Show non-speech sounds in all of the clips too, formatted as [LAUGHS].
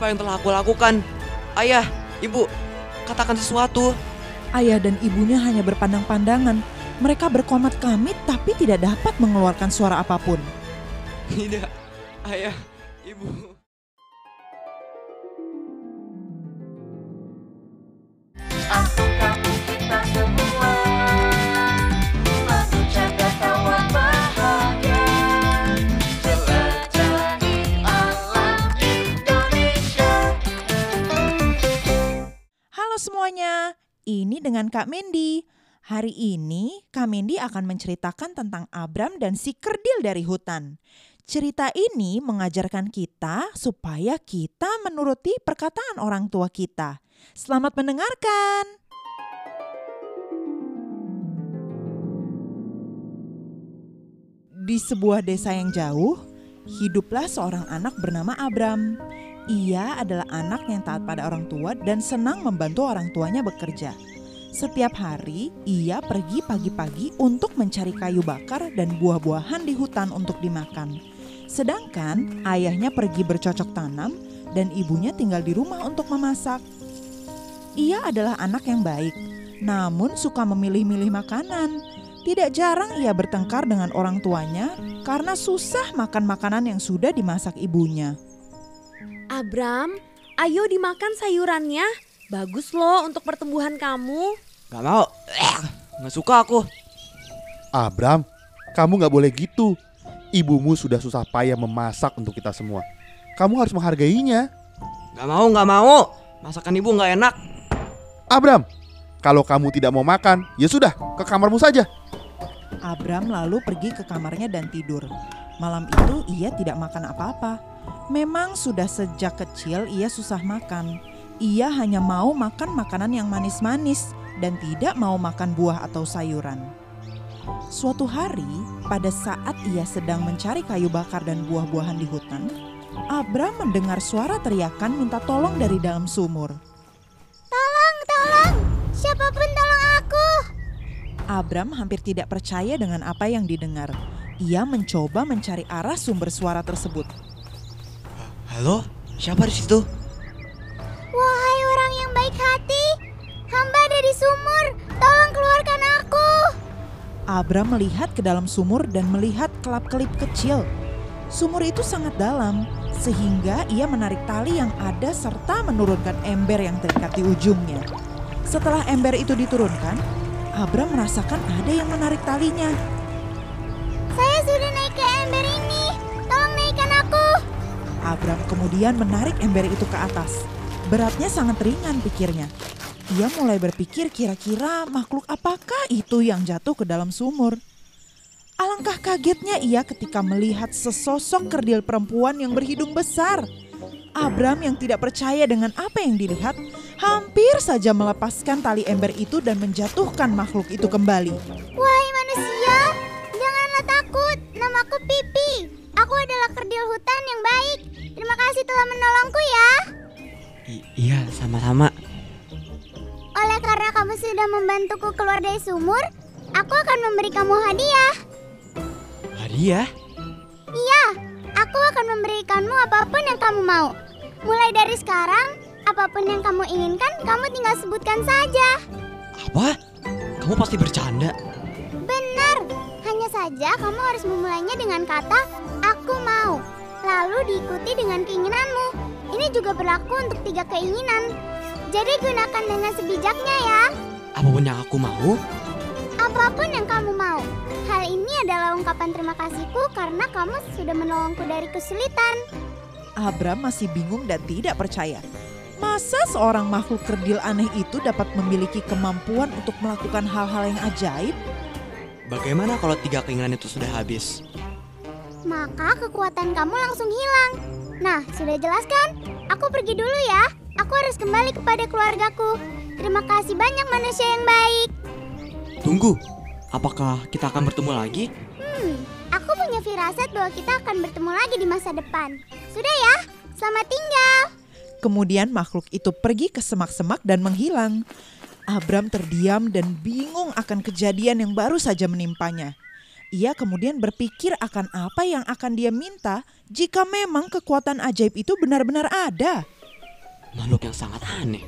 apa yang telah aku lakukan? Ayah, ibu, katakan sesuatu. Ayah dan ibunya hanya berpandang-pandangan. Mereka berkomat kamit tapi tidak dapat mengeluarkan suara apa pun. Tidak, ayah, ibu. Halo semuanya, ini dengan Kak Mendi. Hari ini Kak Mendi akan menceritakan tentang Abram dan si kerdil dari hutan. Cerita ini mengajarkan kita supaya kita menuruti perkataan orang tua kita. Selamat mendengarkan. Di sebuah desa yang jauh, hiduplah seorang anak bernama Abram. Ia adalah anak yang taat pada orang tua dan senang membantu orang tuanya bekerja. Setiap hari, ia pergi pagi-pagi untuk mencari kayu bakar dan buah-buahan di hutan untuk dimakan. Sedangkan ayahnya pergi bercocok tanam dan ibunya tinggal di rumah untuk memasak. Ia adalah anak yang baik, namun suka memilih-milih makanan. Tidak jarang ia bertengkar dengan orang tuanya karena susah makan makanan yang sudah dimasak ibunya. Abram, ayo dimakan sayurannya. Bagus loh untuk pertumbuhan kamu. Gak mau, Eh, gak suka aku. Abram, kamu nggak boleh gitu. Ibumu sudah susah payah memasak untuk kita semua. Kamu harus menghargainya. Gak mau, gak mau. Masakan ibu gak enak. Abram, kalau kamu tidak mau makan, ya sudah, ke kamarmu saja. Abram lalu pergi ke kamarnya dan tidur. Malam itu ia tidak makan apa-apa. Memang sudah sejak kecil ia susah makan. Ia hanya mau makan makanan yang manis-manis dan tidak mau makan buah atau sayuran. Suatu hari, pada saat ia sedang mencari kayu bakar dan buah-buahan di hutan, Abram mendengar suara teriakan minta tolong dari dalam sumur. Tolong, tolong Siapa pun tolong aku Abram hampir tidak percaya dengan apa yang didengar. Ia mencoba mencari arah sumber suara tersebut. Halo, siapa di situ? Wahai orang yang baik hati Hamba ada di sumur Tolong keluarkan aku Abram melihat ke dalam sumur dan melihat kelap-kelip kecil. Sumur itu sangat dalam, sehingga ia menarik tali yang ada serta menurunkan ember yang terikat di ujungnya. Setelah ember itu diturunkan, Abram merasakan ada yang menarik talinya. Abram kemudian menarik ember itu ke atas. Beratnya sangat ringan pikirnya. Ia mulai berpikir kira-kira makhluk apakah itu yang jatuh ke dalam sumur. Alangkah kagetnya ia ketika melihat sesosok kerdil perempuan yang berhidung besar. Abram yang tidak percaya dengan apa yang dilihat, hampir saja melepaskan tali ember itu dan menjatuhkan makhluk itu kembali. Wahai manusia Janganlah takut Namaku Pipi Aku adalah kerdil hutan yang baik Terima kasih telah menolongku ya I- iya, sama-sama. Oleh karena kamu sudah membantuku keluar dari sumur Aku akan memberi kamu hadiah Hadiah? Iya, aku akan memberikanmu apa pun yang kamu mau. Mulai dari sekarang, apa pun yang kamu inginkan, kamu tinggal sebutkan saja. Apa? Kamu pasti bercanda. Benar, hanya saja kamu harus memulainya dengan kata lalu diikuti dengan keinginanmu. Ini juga berlaku untuk tiga keinginan. Jadi gunakan dengan sebijaknya ya. Apa pun yang aku mau, Apa pun yang kamu mau. Hal ini adalah ungkapan terima kasihku karena kamu sudah menolongku dari kesulitan. Abram masih bingung dan tidak percaya. Masa seorang makhluk kerdil aneh itu dapat memiliki kemampuan untuk melakukan hal-hal yang ajaib? bagaimana kalau tiga keinginan itu sudah habis? Maka kekuatan kamu langsung hilang. Nah, sudah jelas kan? Aku pergi dulu ya. Aku harus kembali kepada keluargaku. Terima kasih banyak manusia yang baik. Tunggu, apakah kita akan bertemu lagi? Hmm, aku punya firasat bahwa kita akan bertemu lagi di masa depan. Sudah ya, selamat tinggal. Kemudian makhluk itu pergi ke semak-semak dan menghilang. Abram terdiam dan bingung akan kejadian yang baru saja menimpanya. Ia kemudian berpikir akan apa yang akan dia minta jika memang kekuatan ajaib itu benar-benar ada. makhluk yang sangat aneh.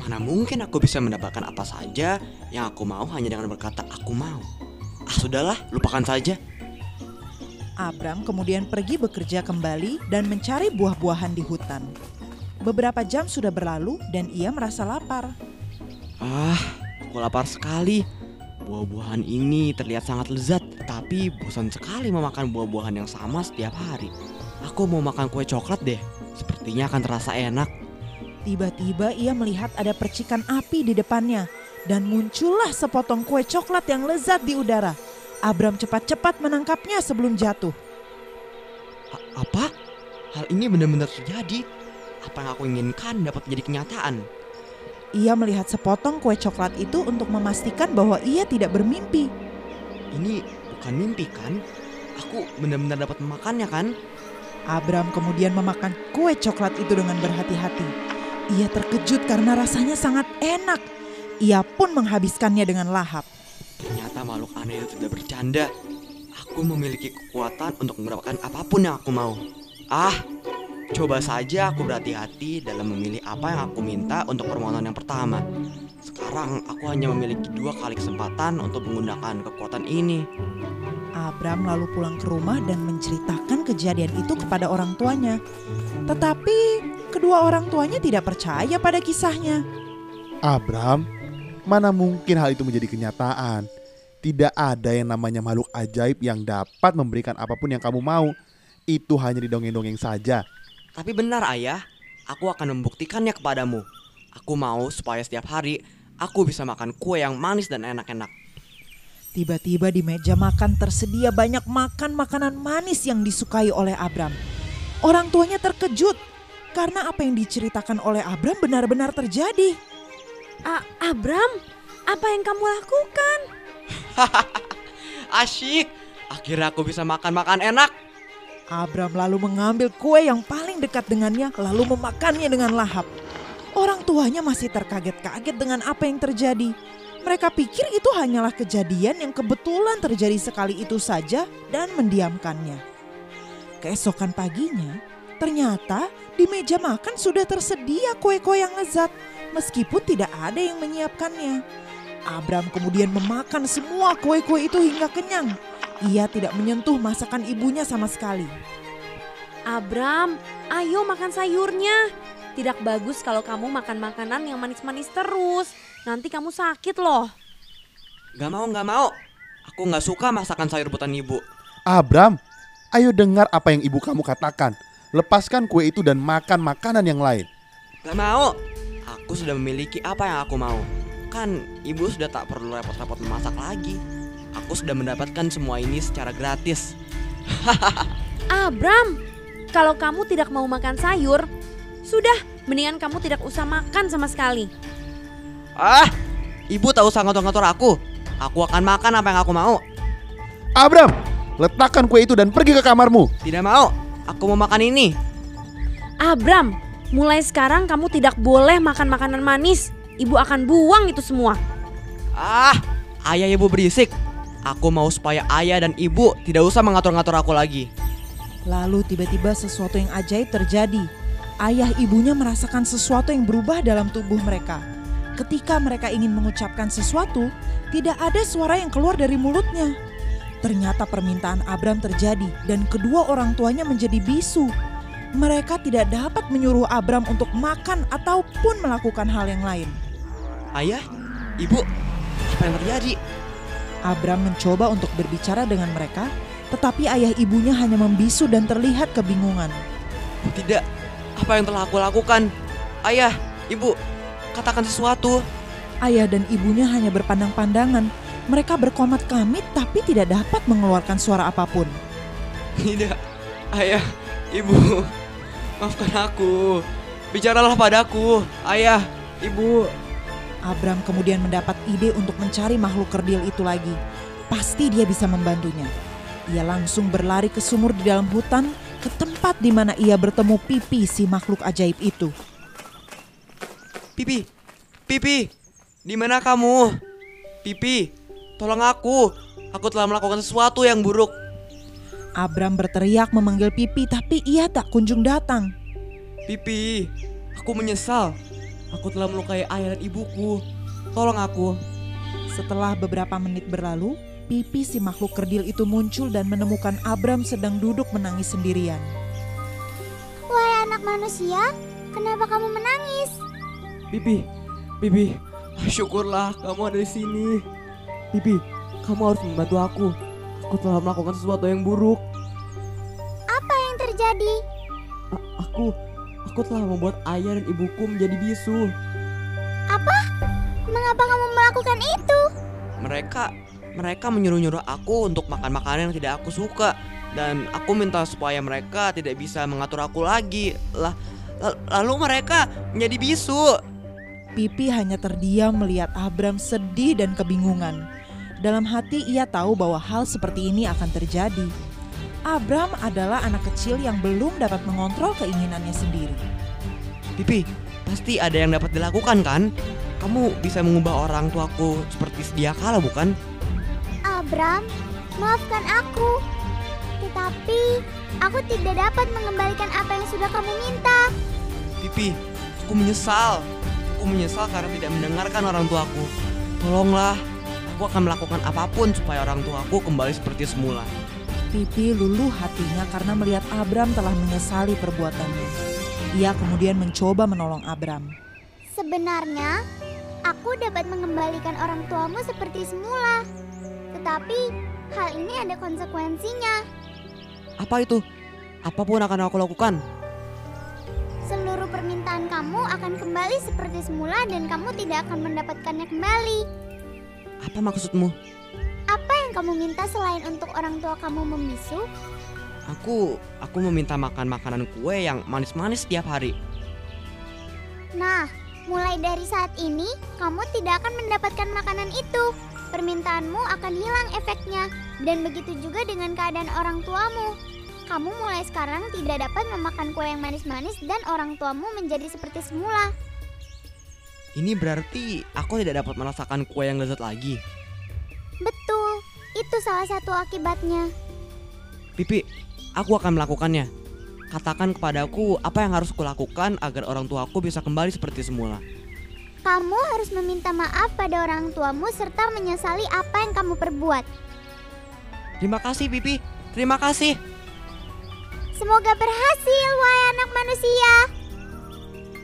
Mana mungkin aku bisa mendapatkan apa saja yang aku mau hanya dengan berkata aku mau. Ah sudahlah, lupakan saja. Abram kemudian pergi bekerja kembali dan mencari buah-buahan di hutan. Beberapa jam sudah berlalu dan ia merasa lapar. Ah, aku lapar sekali. Buah-buahan ini terlihat sangat lezat, tapi bosan sekali memakan buah-buahan yang sama setiap hari. Aku mau makan kue coklat deh. Sepertinya akan terasa enak. Tiba-tiba ia melihat ada percikan api di depannya dan muncullah sepotong kue coklat yang lezat di udara. Abram cepat-cepat menangkapnya sebelum jatuh. A- apa? Hal ini benar-benar terjadi. Apa yang aku inginkan dapat menjadi kenyataan. Ia melihat sepotong kue coklat itu untuk memastikan bahwa ia tidak bermimpi. Ini bukan mimpi kan? Aku benar-benar dapat memakannya kan? Abram kemudian memakan kue coklat itu dengan berhati-hati. Ia terkejut karena rasanya sangat enak. Ia pun menghabiskannya dengan lahap. Ternyata makhluk aneh itu tidak bercanda. Aku memiliki kekuatan untuk mendapatkan apa pun yang aku mau. Ah, coba saja aku berhati-hati dalam memilih apa yang aku minta untuk permohonan yang pertama. Sekarang aku hanya memiliki dua kali kesempatan untuk menggunakan kekuatan ini. Abram lalu pulang ke rumah dan menceritakan kejadian itu kepada orang tuanya. Tetapi kedua orang tuanya tidak percaya pada kisahnya. Abram, mana mungkin hal itu menjadi kenyataan? Tidak ada yang namanya makhluk ajaib yang dapat memberikan apa pun yang kamu mau. Itu hanya di dongeng-dongeng saja. Tapi benar ayah, aku akan membuktikannya kepadamu. Aku mau supaya setiap hari aku bisa makan kue yang manis dan enak-enak. Tiba-tiba di meja makan tersedia banyak makan makanan manis yang disukai oleh Abram. Orang tuanya terkejut karena apa yang diceritakan oleh Abram benar-benar terjadi. A- Abram, apa yang kamu lakukan? [LAUGHS] Asyik, akhirnya aku bisa makan-makan enak. Abram lalu mengambil kue yang paling dekat dengannya lalu memakannya dengan lahap. Orang tuanya masih terkaget-kaget dengan apa yang terjadi. Mereka pikir itu hanyalah kejadian yang kebetulan terjadi sekali itu saja dan mendiamkannya. Keesokan paginya, ternyata di meja makan sudah tersedia kue-kue yang lezat meskipun tidak ada yang menyiapkannya. Abram kemudian memakan semua kue-kue itu hingga kenyang. Ia tidak menyentuh masakan ibunya sama sekali. Abram, ayo makan sayurnya. Tidak bagus kalau kamu makan makanan yang manis-manis terus. Nanti kamu sakit loh. Gak mau, gak mau. Aku gak suka masakan sayur buatan ibu. Abram, ayo dengar apa yang ibu kamu katakan. Lepaskan kue itu dan makan makanan yang lain. Gak mau. Aku sudah memiliki apa yang aku mau. Kan ibu sudah tak perlu repot-repot memasak lagi. Aku sudah mendapatkan semua ini secara gratis. [LAUGHS] Abram, kalau kamu tidak mau makan sayur, sudah mendingan kamu tidak usah makan sama sekali. Ah, ibu tak usah ngatur-ngatur aku. Aku akan makan apa yang aku mau. Abram, letakkan kue itu dan pergi ke kamarmu. Tidak mau. Aku mau makan ini. Abram, mulai sekarang kamu tidak boleh makan makanan manis. Ibu akan buang itu semua. Ah, ayah ibu berisik. Aku mau supaya ayah dan ibu tidak usah mengatur-ngatur aku lagi. Lalu tiba-tiba sesuatu yang ajaib terjadi. Ayah ibunya merasakan sesuatu yang berubah dalam tubuh mereka. Ketika mereka ingin mengucapkan sesuatu, tidak ada suara yang keluar dari mulutnya. Ternyata permintaan Abram terjadi dan kedua orang tuanya menjadi bisu. Mereka tidak dapat menyuruh Abram untuk makan ataupun melakukan hal yang lain. Ayah, ibu, apa yang terjadi? Abram mencoba untuk berbicara dengan mereka, tetapi ayah ibunya hanya membisu dan terlihat kebingungan. Tidak, apa yang telah aku lakukan? Ayah, ibu, katakan sesuatu. Ayah dan ibunya hanya berpandang-pandangan. Mereka berkomat kamit tapi tidak dapat mengeluarkan suara apa pun. Tidak, ayah, ibu, maafkan aku. Bicaralah padaku, ayah, ibu. Abram kemudian mendapat ide untuk mencari makhluk kerdil itu lagi. Pasti dia bisa membantunya. Ia langsung berlari ke sumur di dalam hutan ke tempat di mana ia bertemu Pipi si makhluk ajaib itu. Pipi, Pipi, di mana kamu? Pipi, tolong aku. Aku telah melakukan sesuatu yang buruk. Abram berteriak memanggil Pipi tapi ia tak kunjung datang. Pipi, Aku menyesal. Aku telah melukai ayah dan ibuku. Tolong aku. Setelah beberapa menit berlalu, pipi si makhluk kerdil itu muncul dan menemukan Abram sedang duduk menangis sendirian. Wahai anak manusia, kenapa kamu menangis? Pipi, Pipi, syukurlah kamu ada di sini. Pipi, kamu harus membantu aku. Aku telah melakukan sesuatu yang buruk. Apa yang terjadi? A- aku, aku telah membuat ayah dan ibuku menjadi bisu. Mengapa kamu melakukan itu? Mereka, mereka menyuruh-nyuruh aku untuk makan makanan yang tidak aku suka. Dan aku minta supaya mereka tidak bisa mengatur aku lagi. Lah, la- lalu mereka menjadi bisu. Pipi hanya terdiam melihat Abram sedih dan kebingungan. Dalam hati ia tahu bahwa hal seperti ini akan terjadi. Abram adalah anak kecil yang belum dapat mengontrol keinginannya sendiri. Pipi, pasti ada yang dapat dilakukan kan? Kamu bisa mengubah orang tuaku seperti sedia kala bukan? Abram, maafkan aku. Tetapi, aku tidak dapat mengembalikan apa yang sudah kamu minta. Pipi, aku menyesal. Aku menyesal karena tidak mendengarkan orang tuaku. Tolonglah, aku akan melakukan apa pun supaya orang tuaku kembali seperti semula. Pipi luluh hatinya karena melihat Abram telah menyesali perbuatannya. Ia kemudian mencoba menolong Abram. Sebenarnya, aku dapat mengembalikan orang tuamu seperti semula. Tetapi, hal ini ada konsekuensinya. Apa itu? Apa pun akan aku lakukan. Seluruh permintaan kamu akan kembali seperti semula dan kamu tidak akan mendapatkannya kembali. Apa maksudmu? Kamu minta selain untuk orang tua kamu membisu? Aku, aku meminta makan makanan kue yang manis-manis setiap hari. Nah, mulai dari saat ini, kamu tidak akan mendapatkan makanan itu. Permintaanmu akan hilang efeknya, dan begitu juga dengan keadaan orang tuamu. Kamu mulai sekarang tidak dapat memakan kue yang manis-manis dan orang tuamu menjadi seperti semula. Ini berarti aku tidak dapat merasakan kue yang lezat lagi. Itu salah satu akibatnya. Pipi, aku akan melakukannya. Katakan kepadaku apa yang harus kulakukan agar orang tuaku bisa kembali seperti semula. Kamu harus meminta maaf pada orang tuamu serta menyesali apa yang kamu perbuat. Terima kasih, Pipi. Terima kasih. Semoga berhasil, wahai anak manusia.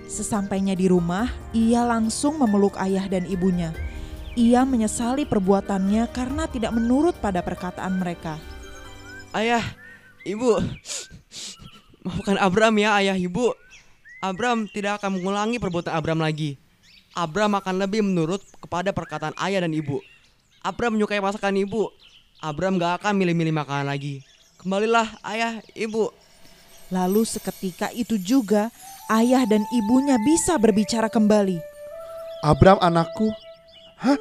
Sesampainya di rumah, ia langsung memeluk ayah dan ibunya. Ia menyesali perbuatannya karena tidak menurut pada perkataan mereka. Ayah, ibu, maafkan Abram ya ayah ibu. Abram tidak akan mengulangi perbuatan Abram lagi. Abram akan lebih menurut kepada perkataan ayah dan ibu. Abram menyukai masakan ibu. Abram gak akan milih-milih makanan lagi. Kembalilah ayah, ibu. Lalu seketika itu juga ayah dan ibunya bisa berbicara kembali. Abram anakku. Hah?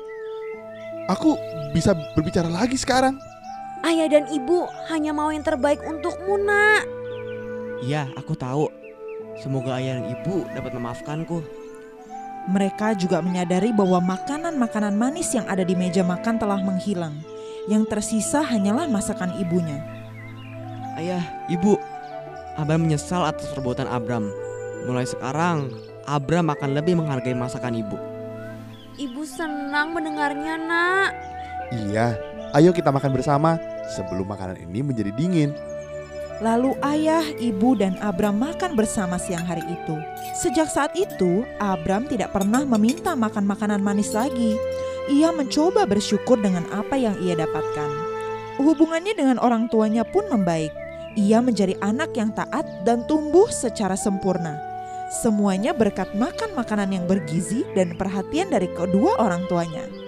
Aku bisa berbicara lagi sekarang? Ayah dan ibu hanya mau yang terbaik untukmu nak. Iya, aku tahu. Semoga ayah dan ibu dapat memaafkanku. Mereka juga menyadari bahwa makanan-makanan manis yang ada di meja makan telah menghilang. Yang tersisa hanyalah masakan ibunya. Ayah, ibu, Abram menyesal atas perbuatan Abram. Mulai sekarang, Abram akan lebih menghargai masakan ibu. Ibu senang mendengarnya nak. Iya, ayo kita makan bersama sebelum makanan ini menjadi dingin. Lalu ayah, ibu, dan Abram makan bersama siang hari itu. Sejak saat itu, Abram tidak pernah meminta makan makanan manis lagi. Ia mencoba bersyukur dengan apa yang ia dapatkan. Hubungannya dengan orang tuanya pun membaik. Ia menjadi anak yang taat dan tumbuh secara sempurna. Semuanya berkat makan makanan yang bergizi dan perhatian dari kedua orang tuanya.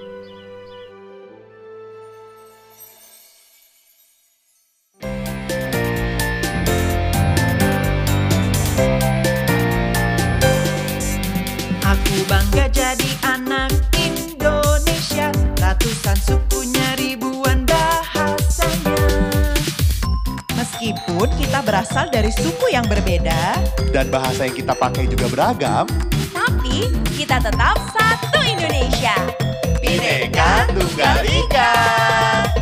Meskipun kita berasal dari suku yang berbeda, Dan bahasa yang kita pakai juga beragam. Tapi kita tetap satu Indonesia. Bineka Tunggal Ika.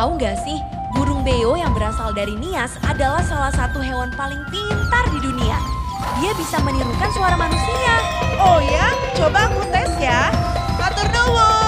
Tahu nggak sih? Burung beo yang berasal dari Nias adalah salah satu hewan paling pintar di dunia. Dia bisa menirukan suara manusia. Oh ya, coba aku tes ya. Atur nuwun.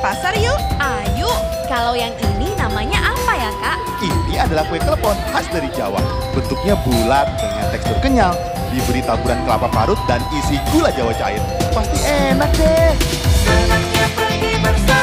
Pasar yuk. Ayo, kalau yang ini namanya apa ya kak? Ini adalah kue klepon khas dari Jawa Bentuknya bulat dengan tekstur kenyal Diberi taburan kelapa parut dan isi gula jawa cair Pasti enak deh Senangnya pergi bersama